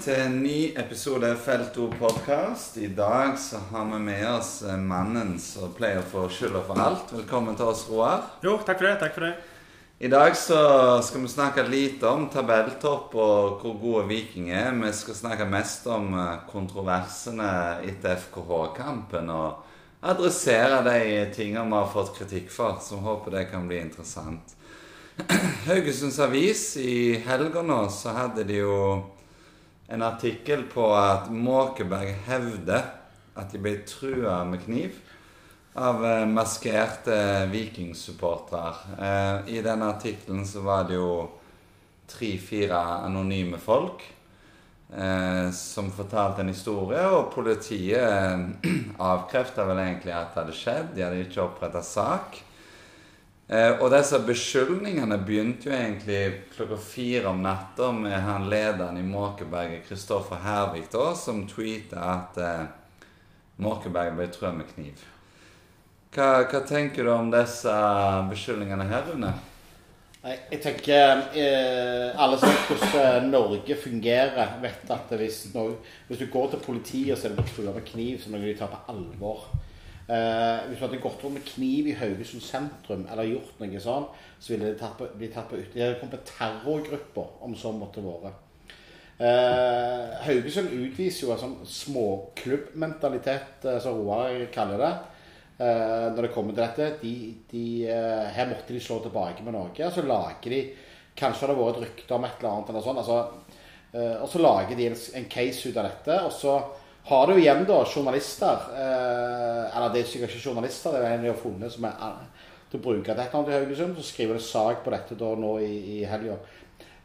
Til en ny episode Felto podkast. I dag så har vi med oss eh, mannen som pleier å få skylda for alt. Velkommen til oss, Roar. Jo, takk for det. takk for det. I dag så skal vi snakke lite om tabelltopp og hvor gode Viking er. Vi skal snakke mest om eh, kontroversene etter FKH-kampen og adressere de tingene vi har fått kritikk for. Så håper det kan bli interessant. Haugesunds Avis i helga nå så hadde de jo en artikkel på at Måkeberg hevder at de ble trua med kniv av eh, maskerte vikingsupportere. Eh, I den artikkelen så var det jo tre-fire anonyme folk eh, som fortalte en historie, og politiet eh, avkrefta vel egentlig at det hadde skjedd. De hadde ikke oppretta sak. Eh, og disse beskyldningene begynte jo egentlig klokka fire om natta med han lederen i Måkeberget, Kristoffer Hervik, da, som tweeta at eh, Måkeberget ble trua med kniv. Hva, hva, tenker du om disse beskyldningene her, Rune? Nei, jeg tenker eh, Alle som vet hvordan Norge fungerer, vet at hvis, når, hvis du går til politiet og så er det trua med kniv, det noe de tar på alvor. Eh, hvis du hadde gått rundt med kniv i Haugesund sentrum eller gjort noe sånn, så ville det tatt på, bli tatt på ytterligere på terrorgrupper, om så måtte være. Eh, Haugesund utviser jo en sånn småklubbmentalitet, eh, som Roar kaller det. Eh, når det kommer til dette. De, de, eh, her måtte de slå tilbake med noe. Så lager de Kanskje har det vært et rykte om et eller annet. eller sånn, altså, eh, Og så lager de en, en case ut av dette. og så har du igjen da journalister eh, Eller det er sikkert ikke journalister, det er en de har funnet som er eh, til å bruke dette til Haugesund. Så skriver det sak på dette da nå i, i helga.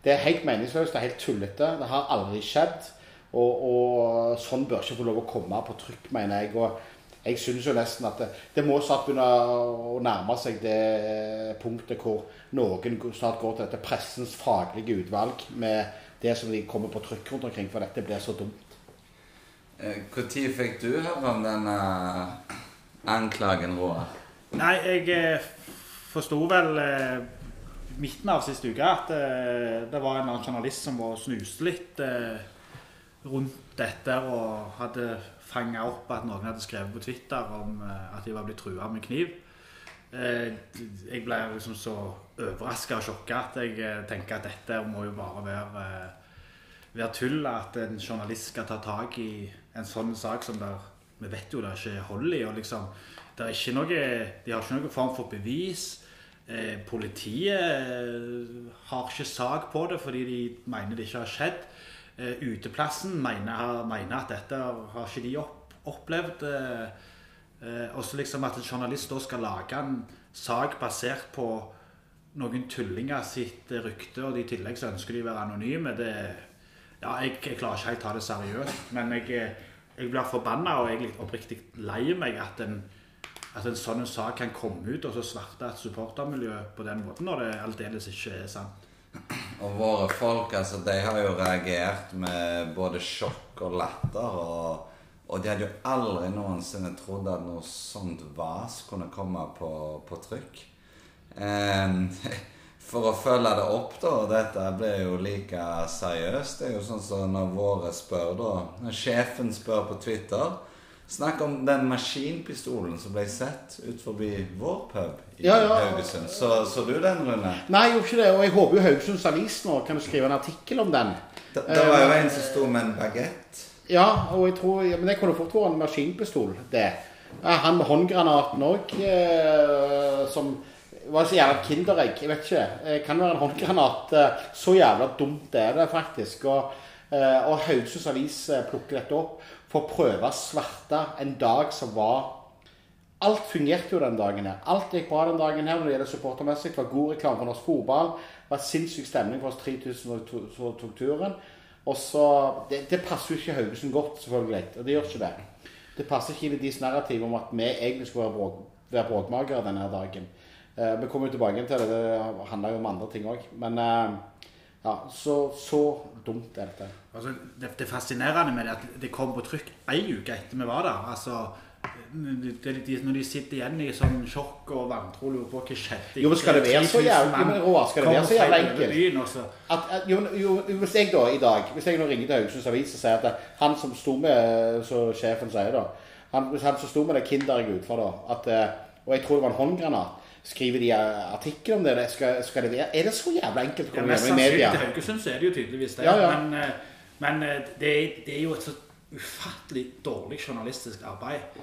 Det er helt meningsløst, det er helt tullete. Det har aldri skjedd. Og, og sånn bør ikke få lov å komme på trykk, mener jeg. Og jeg syns jo nesten at det, det må snart begynne å nærme seg det punktet hvor noen snart går til dette pressens faglige utvalg med det som de kommer på trykk rundt omkring, for dette blir så dumt. Når eh, fikk du høre om denne anklagen, Roar? Nei, jeg eh, forsto vel eh, midten av siste uke at det var en journalist som var snuste litt rundt dette og hadde fanga opp at noen hadde skrevet på Twitter om at de var blitt trua med kniv. jeg ble liksom så overraska og sjokka at jeg tenker at dette må jo bare være være tull at en journalist skal ta tak i en sånn sak som der Vi vet jo det er ikke hold i. liksom, det er ikke noe, De har ikke noen form for bevis. Eh, politiet har ikke sak på det fordi de mener det ikke har skjedd. Eh, uteplassen mener, mener, at dette har ikke de opp, opplevd. Eh, eh også liksom at en journalist da skal lage en sak basert på noen tullinger sitt rykte, og i tillegg så ønsker de å være anonyme. det ja, jeg, jeg, klarer ikke helt ta det seriøst. Men jeg, jeg blir forbanna og jeg er litt oppriktig lei meg at en, at en sånn sak kan komme ut og så sverte et supportermiljø på den måten, når det aldeles ikke er sant. Og våre folk, altså, de har jo reagert med både sjokk og latter. Og, og de hadde jo aldri noensinne trodd at noe sånt vas kunne komme på, på trykk. Um, for å følge det opp, da, dette blir jo like seriøst Det er jo sånn som når våre spør, da Når sjefen spør på Twitter Snakk om den maskinpistolen som ble sett ut forbi vår pub i ja, ja. Haugesund. Så, så, du den, Rune? Nei, jeg gjorde ikke det. Og jeg håper jo Haugesunds Avis nå kan skrive en artikkel om den. Det, det var jo en som sto med en bagett. Ja, og jeg tror, ja, men det kunne fort vært en maskinpistol, det. Han med håndgranaten òg, eh, som var så jævla Kinderegg. Jeg vet ikke. Det kan være en håndgranat. Eh, så jævla dumt er det faktisk. Og, eh, og Haugesunds Avis eh, plukker dette opp for å prøve å sverte en dag som var Alt fungerte jo den dagen her. Alt gikk bra den dagen her når det gjelder supportermessig. Det var god reklame for norsk fotball. Det var sinnssyk stemning for oss 3000 som tok turen. Og så, det, det, passer jo ikke Haugesund godt, selvfølgelig. Og det gjør ikke det. Det passer ikke inn i deres narrativ om at vi egentlig skulle være bråkmakere denne dagen. Eh, vi kommer jo tilbake til det. Det handler jo om andre ting òg. Men eh, ja, så, så, dumt er dette. Altså, det, det fascinerende med det at det kom på trykk ei uke etter vi var der. Altså, det, de, Når de sitter igjen i sånn sjokk og vantro lurer på hva skjedde Jo, men skal det være så jævlig- skal det være så jævlig enkelt? At, at, jo, jo, hvis jeg da i dag Hvis jeg nå ringer til Haugesunds Avis og sier at det, han som sto med Så sjefen sier da han, Hvis han som sto med det kinderegget utfor da at, eh, Og jeg tror det var en håndgranat Skriver de artikkel om det? Skal, skal det være Er det så jævlig enkelt å ja, komme Mest gjennom i sannsynlig media? til Haugesund så er det jo tydeligvis det. Ja, ja. Men, eh, men eh, det, er, det er jo et så ufattelig dårlig journalistisk arbeid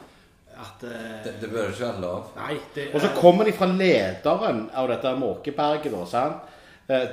at eh, Det, det bør ikke være lov. Nei, det Og så er- kommer de fra lederen av dette Måkeberget da, sant?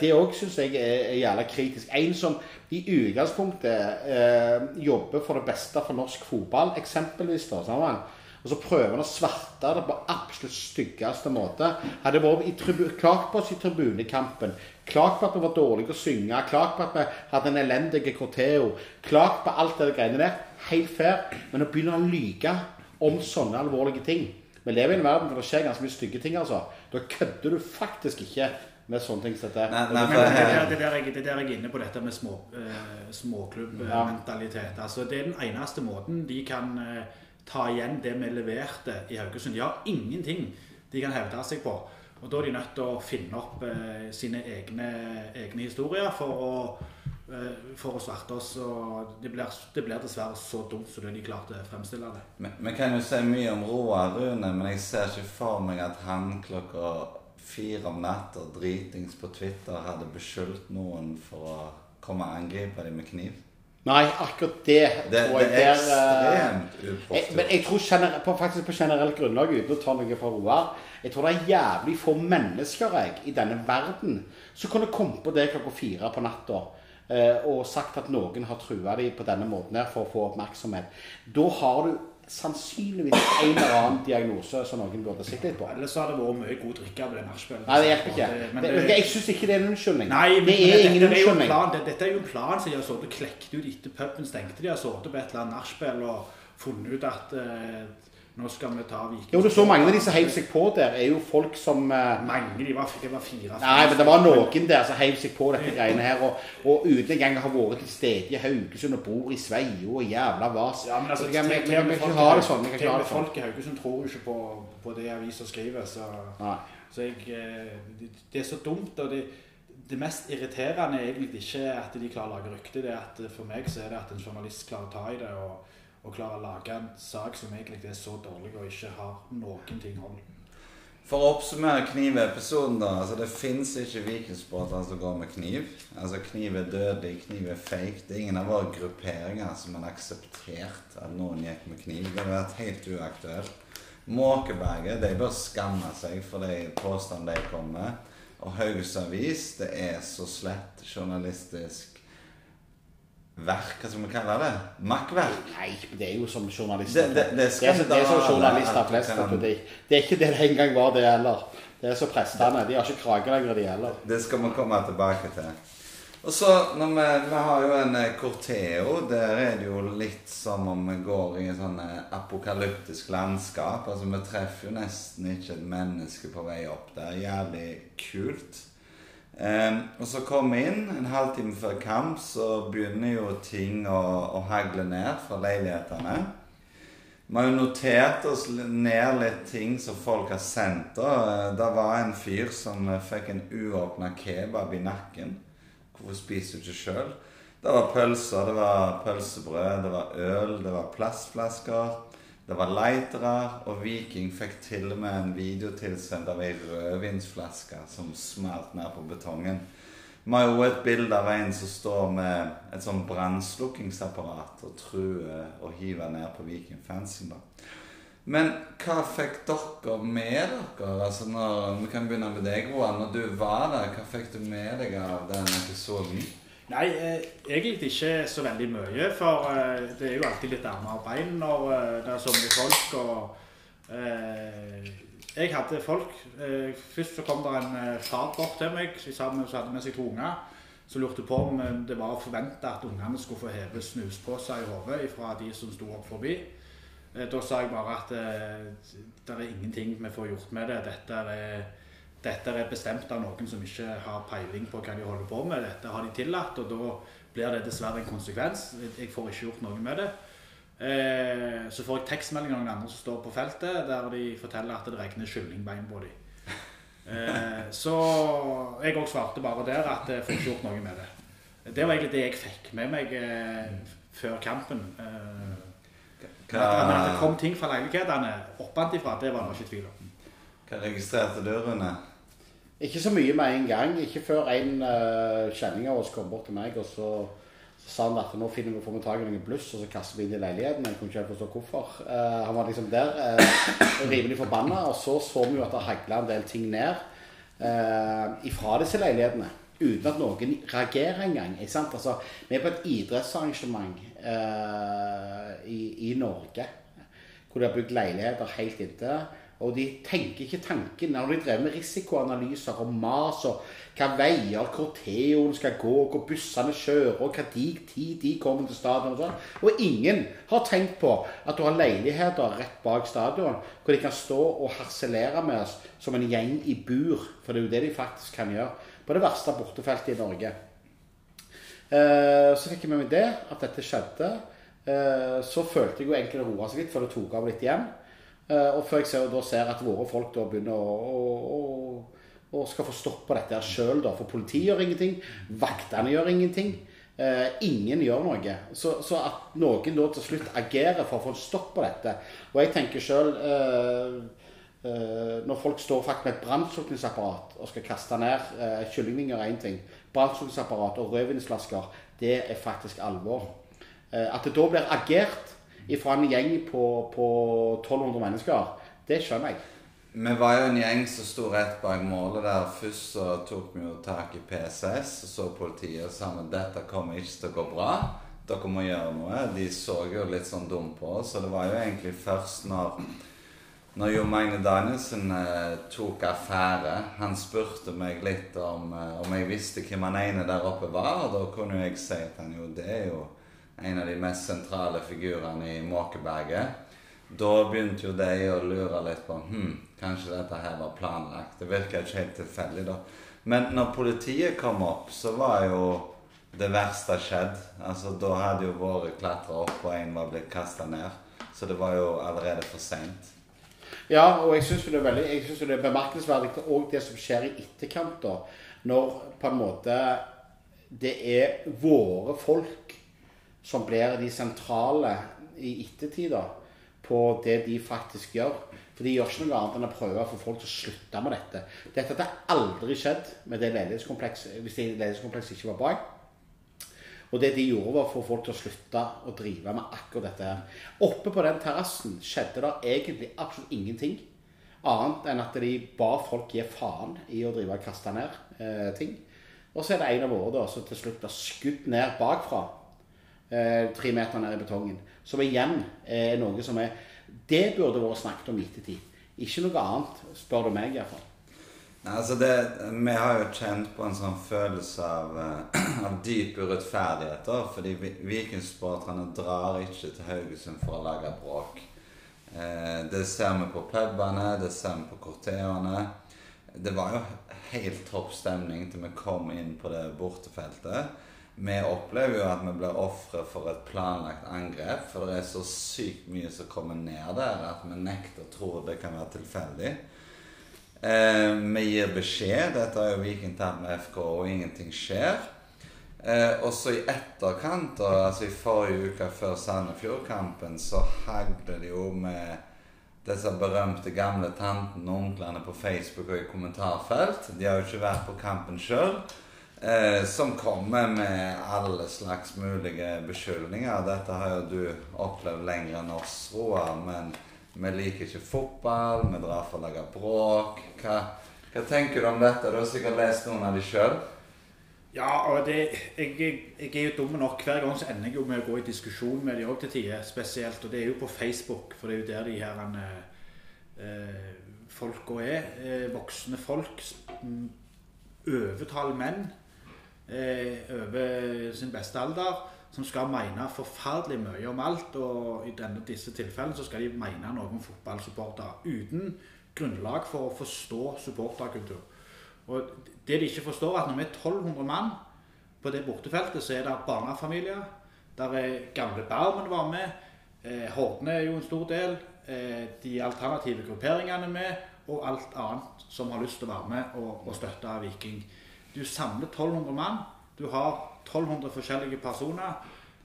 Det òg syns jeg er er jævla kritisk. En som i utgangspunktet eh, jobber for det beste for norsk fotball, eksempelvis. da, sammen. Og så prøver han å sverte det på absolutt styggeste måte. Hadde vært i tribu- klagt på oss i tribunekampen. Klagt på at vi var dårlige å synge. Klagt på at vi hadde en elendig corteo. Klagt på alt det greiene der. Helt fair. Men å begynne å lyge om sånne alvorlige ting Vi lever i en verden hvor det skjer ganske mye stygge ting. altså. Da kødder du faktisk ikke med sånne ting som dette. Nei, nei, for det, er der, det, der jeg, det der jeg er inne på dette med små, uh, småklubbmentalitet. Altså, det er den eneste måten de kan eh, ta igjen det vi leverte i Haugesund. De har ingenting de kan hevde seg på. Og da er de nødt til å finne opp eh, sine egne, egne historier for å, eh, for å sverte oss. Og det blir, det blir dessverre så dumt som de klarte å fremstille det. Vi kan jo si mye om Roar Rune, men jeg ser ikke for meg at han klokka fire om natta dritings på Twitter hadde beskyldt noen for å komme og angripe dem med kniv. Nei, akkurat det, Det, tror det er eh, ekstremt jeg, Men jeg tror generell, på, faktisk på generelt grunnlag, uten å ta noe fra Roar Jeg tror det er jævlig få mennesker jeg, i denne verden som kunne kommet på det klokka fire på natta eh, og sagt at noen har trua dem på denne måten her for å få oppmerksomhet. Da har du sannsynligvis en eller annen diagnose som noen burde sett litt på. Ellers hadde har det vært mye god drikke av det nachspielet. Nei, det hjelper ikke. Men Det, det- jeg syns ikke det er en unnskyldning. Nei, men, det er dette, ingen unnskyldning. plan, det, dette er jo en plan som de har sittet og klekt ut etter puben stengte. De har sittet på et eller annet nachspiel og funnet ut at eh, nå skal vi ta Viking. Jo, du så mange av de som heiv seg på der, er jo folk som uh, Mange, de var, det var fire. Nei, men det var noen der som heiv seg på dette greiene her, og, og uten engang å vært til stede i Haugesund og bor i Sveio og jævla vas. Ja, men altså, vi kan ikke ha det sånn. Til- det sånn. Folk i Haugesund tror jo ikke på, på det avisa skriver, så, Nei. så jeg, eh, det, det er så dumt. og det, det mest irriterende er egentlig ikke at de klarer å lage rykte, det er at for meg så er det at en journalist klarer å ta i det og, og klare å lage en sak som egentlig er så dårlig og ikke har noen ting hold. For å oppsummere knivepisoden, da. altså Det fins ikke vikingsportere som går med kniv. Altså Kniv er dødelig, kniv er fake. Det er ingen av våre grupperinger som har akseptert at noen gikk med kniv. Det har vært helt uaktuelt. Måkeberget de bør skamme seg for de påstandene de kommer med. Og Haugesund Avis, det er så slett journalistisk verk, hva skal vi kalle det? Makkverk. Nei, det er jo som journalister. Det- det- det det, er, er som journalister flest. kan- Det, det er ikke det det engang var, det heller. Det er så prestene. De har ikke krage lenger, de heller. Det skal vi komme tilbake til. Og så, når vi, vi har jo en eh, Corteo. Der er det jo litt som om vi går i et sånn eh, apokalyptisk landskap. Altså, vi treffer jo nesten ikke et menneske på vei opp. Det er jævlig kult. Eh, og så kom vi inn en halvtime før kamp, så begynner jo ting å, å hagle ned fra leilighetene. Vi har jo notert oss ned litt ting som folk har sendt. da. Det var en fyr som eh, fikk en uåpna kebab i nakken. Hvorfor spiser du ikke sjøl? Det var pølser, det var pølsebrød, det var øl, det var plastflasker. Det var lightere, og Viking fikk til og med en video tilsendt av ei rødvinsflaske som smalt ned på betongen. Vi har jo et bilde av en som står med et sånn brannslukkingsapparat og truer og hiver ned på Viking-fansen. da. Men hva fikk dere med dere? Altså når, Vi kan begynne med deg, Roan. Når du var der, hva fikk du med deg av den episoden? Nei, eh, egentlig ikke så veldig mye, for eh, det er jo alltid litt armer og bein når eh, det er så mye folk. og eh, Jeg hadde folk. Eh, først så kom det en eh, far bort til meg sammen sa- som hadde med seg to unger. Så lurte på om det var å forvente at ungene skulle få heve snusposer i hodet fra de som sto opp forbi. Da sa jeg bare at det er ingenting vi får gjort med det. Dette er, dette er bestemt av noen som ikke har peiling på hva de holder på med. Dette har de tillatt, og da blir det dessverre en konsekvens. Jeg får ikke gjort noe med det. Eh, så får jeg tekstmeldinger av noen andre som står på feltet, der de forteller at det regner kyllingbein på dem. Eh, så jeg òg svarte bare der at jeg får ikke gjort noe med det. Det var egentlig det jeg fikk med meg eh, før kampen. Men at det kom ting fra leilighetene oppantifra, det var det ikke tvil om. hva registrerte du, Rune? Ikke så mye med en gang. Ikke før en uh, kjenning av oss kom bort til meg og så, så sa han at nå finner vi får vi tak i noen bluss og så kaster vi inn i leiligheten. Jeg kunne ikke helt forstå hvorfor. Uh, han var liksom der, uh, rimelig forbanna. Og så så vi jo at det hagla en del ting ned ifra disse leilighetene. Uten at noen reagerer engang. Altså, vi er på et idrettsarrangement i, i Norge hvor de har bygd leiligheter helt inntil. Og de tenker ikke tanken. Når de drev med risikoanalyser og mas og hva veier, hvor Theoen skal gå, hvor bussene kjører, og hva de, tid de kommer til stadion og sånn. Og ingen har tenkt på at du har leiligheter rett bak stadion hvor de kan stå og harselere med oss som en gjeng i bur. For det er jo det de faktisk kan gjøre på det verste bortefeltet i Norge. Eh, så fikk jeg med meg det, at dette skjedde. Eh, så følte jeg jo egentlig det roa seg litt før det tok av litt igjen. Eh, og før jeg ser, da ser at våre folk da begynner å, å, å, å skal få stoppa dette her sjøl, da. For politiet gjør ingenting. Vaktene gjør ingenting. Eh, ingen gjør noe. Så, så, at noen da til slutt agerer for å få stopp på dette Og jeg tenker sjøl eh, eh, Når folk står faktisk med et brannslukningsapparat og skal kaste ned eh, kyllingvinger er én ting. Brannslukningsapparat og rødvinsflasker, det er faktisk alvor. Eh, at det da blir agert fra en gjeng på, på 1200 mennesker, det skjønner jeg. Vi var jo en gjeng som sto rett bak målet der. Først så tok vi jo tak i PCS, og så politiet og sa at dette kommer ikke til å gå bra. Dere må gjøre noe. De så jo litt sånn dumt på oss. Og det var jo egentlig først når når Jo Magne Danielsen eh, tok affære Han spurte meg litt om, eh, om jeg visste hvem han ene der oppe var. Og da kunne jeg si at han jo det er jo en av de mest sentrale figurene i Måkeberget. Da begynte jo de å lure litt på hm, kanskje dette her var planlagt. Det virka ikke helt tilfeldig, da. Men når politiet kom opp, så var jo det verste skjedd. Altså, Da hadde jo våre klatra opp, og en var blitt kasta ned. Så det var jo allerede for seint. Ja, og jeg syns det er veldig, jeg synes det er bemerkelsesverdig òg det som skjer i etterkant. da, Når på en måte det er våre folk som blir de sentrale i ettertid på det de faktisk gjør. For de gjør ikke noe annet enn å prøve å få folk til å slutte med dette. Dette hadde aldri skjedd med det hvis det ledighetskomplekset ikke var bak. Og det de gjorde, var å få folk til å slutte å drive med akkurat dette. her. Oppe på den terrassen skjedde det egentlig absolutt ingenting. Annet enn at de ba folk gi faen i å drive og kaste ned eh, ting. Og så er det en av våre da, som til slutt blir skutt ned bakfra. Eh, tre meter ned i betongen. Som igjen er noe som er Det burde vært snakket om i ettertid. Ikke noe annet, spør du meg iallfall. Nei, altså det, Vi har jo kjent på en sånn følelse av, eh, av dyp urettferdighet. da, Fordi vi- vikingsporterne drar ikke til Haugesund for å lage bråk. Eh, det ser vi på pubene, det ser vi på korteene. Det var jo helt topp stemning til vi kom inn på det bortefeltet. Vi opplever jo at vi blir ofre for et planlagt angrep. For det er så sykt mye som kommer ned der at vi nekter å tro det kan være tilfeldig. Eh, vi gir beskjed. Dette har jo Viking tatt med FK, og ingenting skjer. Eh, og så i etterkant, og, altså i forrige uke før Sandefjord-kampen, så hagler det jo med disse berømte gamle tantene og onklene på Facebook og i kommentarfelt. De har jo ikke vært på kampen sjøl. Eh, som kommer med alle slags mulige beskyldninger. Dette har jo du opplevd lenger enn oss, Roar. Men vi liker ikke fotball, vi drar for å lage bråk. Hva, hva tenker du om dette? Du har sikkert lest noen av de sjøl? Ja, og det, jeg, jeg, er jo dum nok. Hver gang så ender jeg jo med å gå i diskusjon med de òg til tider. Spesielt. Og det er jo på Facebook, for det er jo der de her eh, folka er. Eh, voksne folk. Overtall menn eh, over sin beste alder. Som skal mene forferdelig mye om alt. Og i denne, disse tilfellene så skal de mene noe om fotballsupportere. Uten grunnlag for å forstå supporterkultur. Og det de ikke forstår, er at når vi er 1200 mann på det bortefeltet, så er det barnefamilier. Der er gamle Barmen var med. Eh, Hordene er jo en stor del. Eh, de alternative grupperingene er med, og alt annet som har lyst til å være med og, og støtte Viking. Du samler 1200 mann. Du har 1200 forskjellige personer.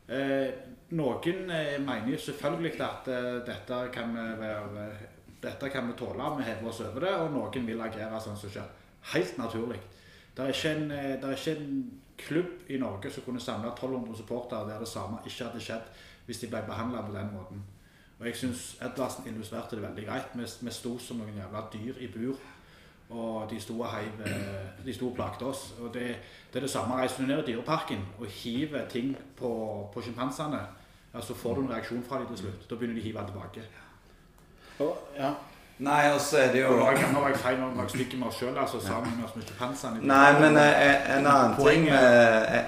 Eh, noen eh, mener jo selvfølgelig at eh, dette kan vi dette kan vi tåle, vi hever oss over det, og noen vil agere sånn som skjer. Helt naturlig. Det er, en, eh, det er ikke en klubb i Norge som kunne samle 1200 supportere der det samme ikke hadde skjedd hvis de ble behandla på den måten. Og jeg syns Edvardsen illustrerte det veldig greit. Vi, vi sto som noen jævla dyr i bur. Og de sto og heiv eh, De sto og plagde oss. Og det, det er det samme. Reiser du ned i Dyreparken og hiver ting på, på sjimpansene, så altså får du en reaksjon fra dem til slutt. Da begynner de å hive tilbake. Og, ja. Nei, og så er det jo nå var jeg- feil, nå var jeg stygg med oss sjøl, altså, sammen med oss med sjimpansene. Nei, men en, en annen ting vi,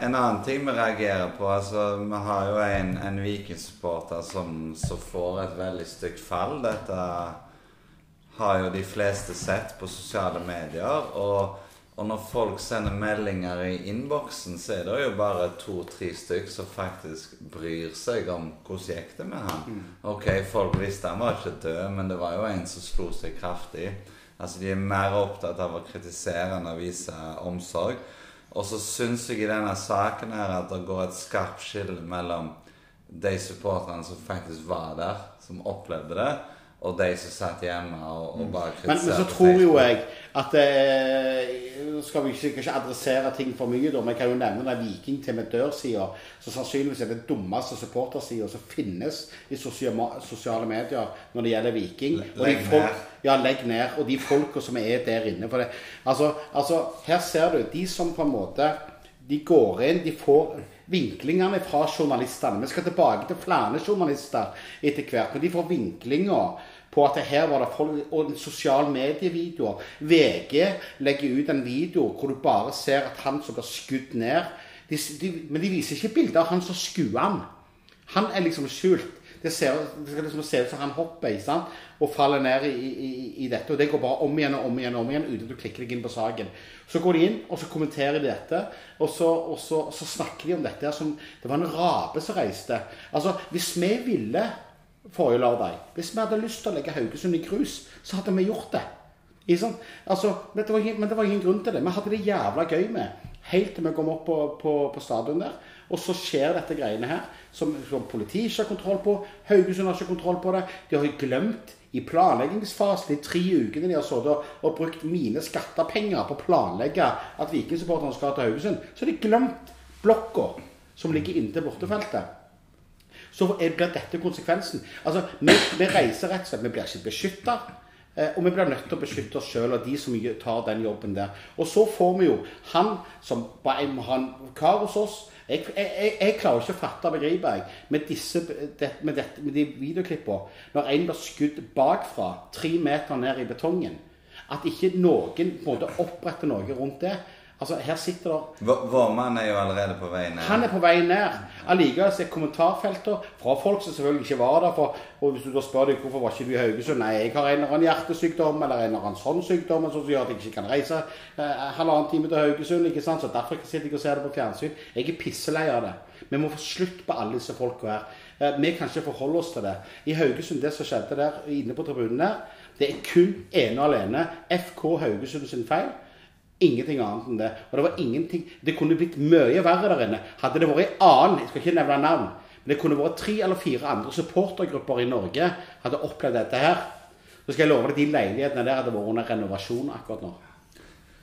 en annen ting vi reagerer på altså, Vi har jo en, en Viking-supporter som, som får et veldig stygt fall. Dette har jo de fleste sett på sosiale medier. Og, og når folk sender meldinger i innboksen, så er det jo bare to-tre stykk som faktisk bryr seg om hvordan gikk det med han. Ok, folk visste han var ikke død, men det var jo en som slo seg kraftig. Altså, De er mer opptatt av å kritisere enn å vise omsorg. Og så syns jeg i denne saken her at det går et skarpt skille mellom de supporterne som faktisk var der, som opplevde det, og de som satt hjemme og, og bare Men, men så tror jo jeg at eh, skal vi ikke, ikke adressere ting for mye, da, men jeg kan jo nevne den Viking til med dør-sida, som sannsynligvis er den dummeste supportersida som finnes i sosiale, medier når det gjelder Viking. Og de Legg folk, ned. ja, legg ned. Og de folka som er der inne. For det. Altså, altså, her ser du de som på en måte De går inn, de får vinklingene fra journalistene. Vi skal tilbake til flere journalister etter hvert. Men de får vinklinger på at her var det folk Og sosiale medievideoer. VG legger ut en video hvor du bare ser at han som blir skutt ned de, de, Men de viser ikke bilder av han som skuer han. Han er liksom skjult. Det, ser, det skal liksom se ut som han hopper ikke sant? og faller ned i, i, i dette. Og det går bare om igjen og om igjen og om igjen uten at du klikker deg inn på saken. Så går de inn og så kommenterer de dette, og så, og så, så snakker de om dette som Det var en rape som reiste. Altså, hvis vi ville forrige lørdag Hvis vi hadde lyst til å legge Haugesund i grus, så hadde vi gjort det. Altså, men, det var ingen, men det var ingen grunn til det. Vi hadde det jævla gøy med. Helt til vi kom opp på, på, på stadion der. Og så skjer dette greiene her, som, som politiet ikke har kontroll på. Haugesund har ikke kontroll på det. De har glemt i planleggingsfasen, de tre ukene de har sittet og, og brukt mine skattepenger på å planlegge at Vikingsupporterne skal til Haugesund, så har de glemt blokka som ligger inntil bortefeltet så blir dette konsekvensen. Altså, vi, vi reiser rett og slett, vi blir ikke beskytta. Eh, og vi blir nødt til å beskytte oss sjøl og de som tar den jobben der. Og så får vi jo han som bare ha en kar hos oss. Jeg, jeg, jeg, klarer ikke å fatte og jeg, med, disse, det, med, dette, med de videoklippene når en blir skutt bakfra tre meter ned i betongen. At ikke noen på en måte oppretter noe rundt det. Altså, her sitter det Vår vår mann er jo allerede på vei ned. han er på vei ned. Allikevel er kommentarfelter fra folk som selvfølgelig ikke var der. For, og hvis du da spør deg hvorfor var ikke du i Haugesund Nei, jeg har en eller annen hjertesykdom eller en eller annen sånn sykdom som gjør at jeg ikke kan reise eh, halvannen time til Haugesund. ikke sant? Så Derfor sitter jeg og ser det på fjernsyn. Jeg er pisselei av det. Vi må få slutt på alle disse folka her. Eh, vi kan ikke forholde oss til det. I Haugesund, det som skjedde der inne på tribunen der, det er kun ene og alene FK Haugesund sin feil. Ingenting annet enn det. Og det var ingenting Det kunne blitt mye verre der inne. Hadde det vært en annen Jeg skal ikke nevne navn. Men det kunne vært tre eller fire andre supportergrupper i Norge hadde opplevd dette her. Så skal jeg love deg de leilighetene der hadde vært under renovasjon akkurat nå.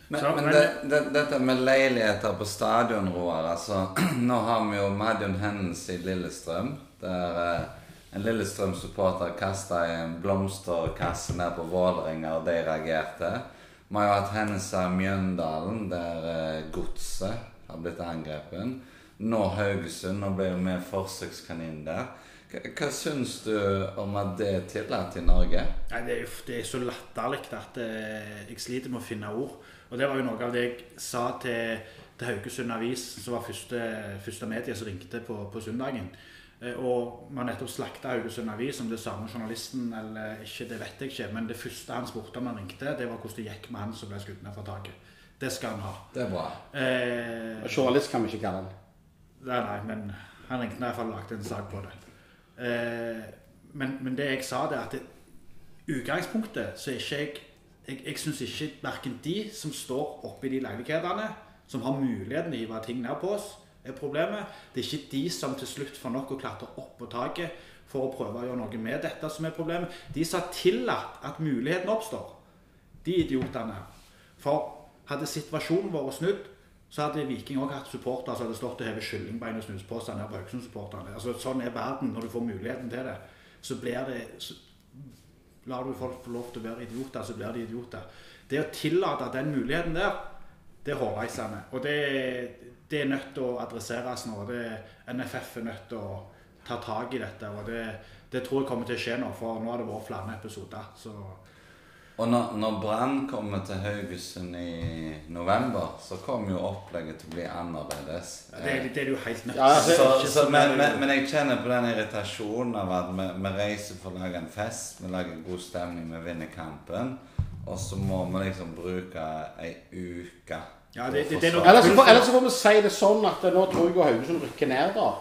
Men, Så, men men- det, det, dette med leiligheter på stadion, Roar altså, Nå har vi jo Madjon Hennes i Lillestrøm. Der eh, en Lillestrøm-supporter kasta en blomsterkasse ned på Vålerenga, og de reagerte. Vi har jo hatt hendelser i Mjøndalen, der eh, godset har blitt angrepet. Nå Haugesund. Nå ble jo vi forsøkskanin der. Hva, hva syns du om at det er tillatt i Norge? Nei, det er, det er så latterlig at eh, jeg sliter med å finne ord. Og det var jo noe av det jeg sa til, til Haugesund Avis, som var første, første medie som ringte på, på søndagen. Eh, og vi har nettopp slakta Haugesund Avis, om det er samme journalisten eller ikke, det vet jeg ikke. Men det første han spurte om han ringte, det var hvordan det gikk med han som ble skutt ned fra taket. Det skal han ha. Det er bra. Eh, Journalist kan vi ikke kalle han. Nei, nei, men han ringte i hvert fall og lagde en sak på det. Eh, men, men det jeg sa, det er at det, utgangspunktet så er ikke jeg Jeg, jeg syns ikke verken de som står oppe i de leilighetene, som har muligheten til å hive ting ned på oss, er problemet. Det er ikke de som til slutt får nok å klatre opp på taket for å prøve å gjøre noe med dette som er problemet. De som har tillatt at muligheten oppstår, de idiotene. For hadde situasjonen vært snudd, så hadde Viking òg hatt supportere som hadde stått og hevet kyllingbein og snusposer ned på Haugesund-supporterne. Altså, sånn er verden når du får muligheten til det. Så blir det så Lar du folk få lov til å være idioter, så blir de idioter. Det å tillate den muligheten der, det er hårreisende. Og det, det er nødt til å adresseres nå. Det, NFF er nødt til å ta tak i dette. Og det, det tror jeg kommer til å skje nå, for nå har det vært flere episoder. Så Og når, når Brann kommer til Haugesund i november, så kommer jo opplegget til å bli annerledes. det, det er det jo helt nødt Ja, altså, så, så, sånn men, men, men jeg kjenner på den irritasjonen av at vi, vi reiser for å lage en fest, vi lager god stemning, vi vinner kampen, og så må vi liksom bruke ei uke Ja, det- det- det er noe- Ellers så får, ellers så får vi si det sånn at eh, nå tror jeg Haugesund rykker ned, da.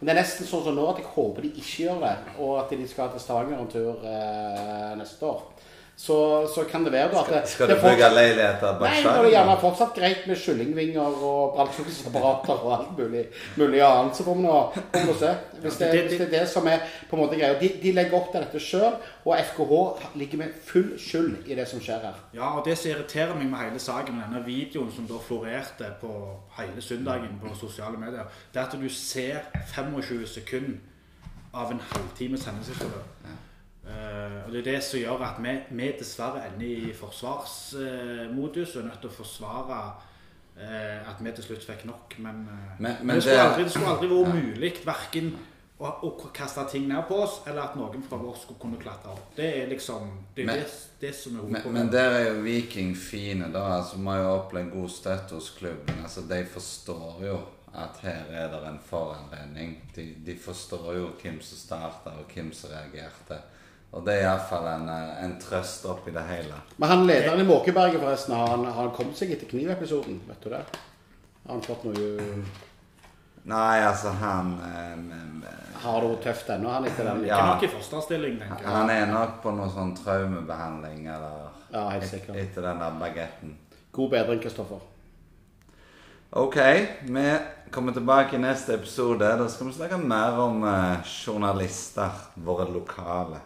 Men det er nesten sånn som nå at jeg håper de ikke gjør det, og at de skal til Stavanger en tur eh, neste år. Så, så kan det være da at det, Skal det du bygge fortsatt- leiligheter bak Nei, det er det gjerne fortsatt greit med kyllingvinger og brannslukningsapparater og alt mulig, mulig annet. Så får vi nå se. Hvis det, hvis det er det som er på en måte greia. De, de legger opp til dette sjøl, og FKH ligger med full skyld i det som skjer her. Ja, og det som irriterer meg med hele saken, med denne videoen som da florerte på hele søndagen på sosiale medier, det er at du ser 25 sekunder av en halvtimes hendelsesforløp. Eh, og det er det som gjør at vi, vi dessverre ender i forsvarsmodus og er nødt til å forsvare eh, at vi til slutt fikk nok. Men, eh, Men- men det, skulle aldri, det skulle aldri vært mulig verken å, å kaste ting ned på oss, eller at noen fra oss skulle kunne klatre opp. Det er liksom det, er Men- det, det som er Men, hovedproblemet. men der er jo Viking fine, da. altså Vi har jo opplevd god støtte hos klubben. altså De forstår jo at her er det en foranledning. De, de forstår jo hvem som starta, og hvem som reagerte. Og det er iallfall en, eh, en trøst oppi det hele. Men han lederen i Måkeberget, forresten, har han, har han kommet seg etter knivepisoden? Vet du det? Har han fått noe Nei, altså, han eh, Har det vært tøft ennå, han etter den? Ja. Ikke nok i fosterstilling, tenker jeg. Han er nok på noe sånn traumebehandling eller Ja, helt et- sikkert. etter den der bagetten. God bedring, Kristoffer. Ok, vi kommer tilbake i neste episode. Da skal vi snakke mer om eh, journalister, våre lokale.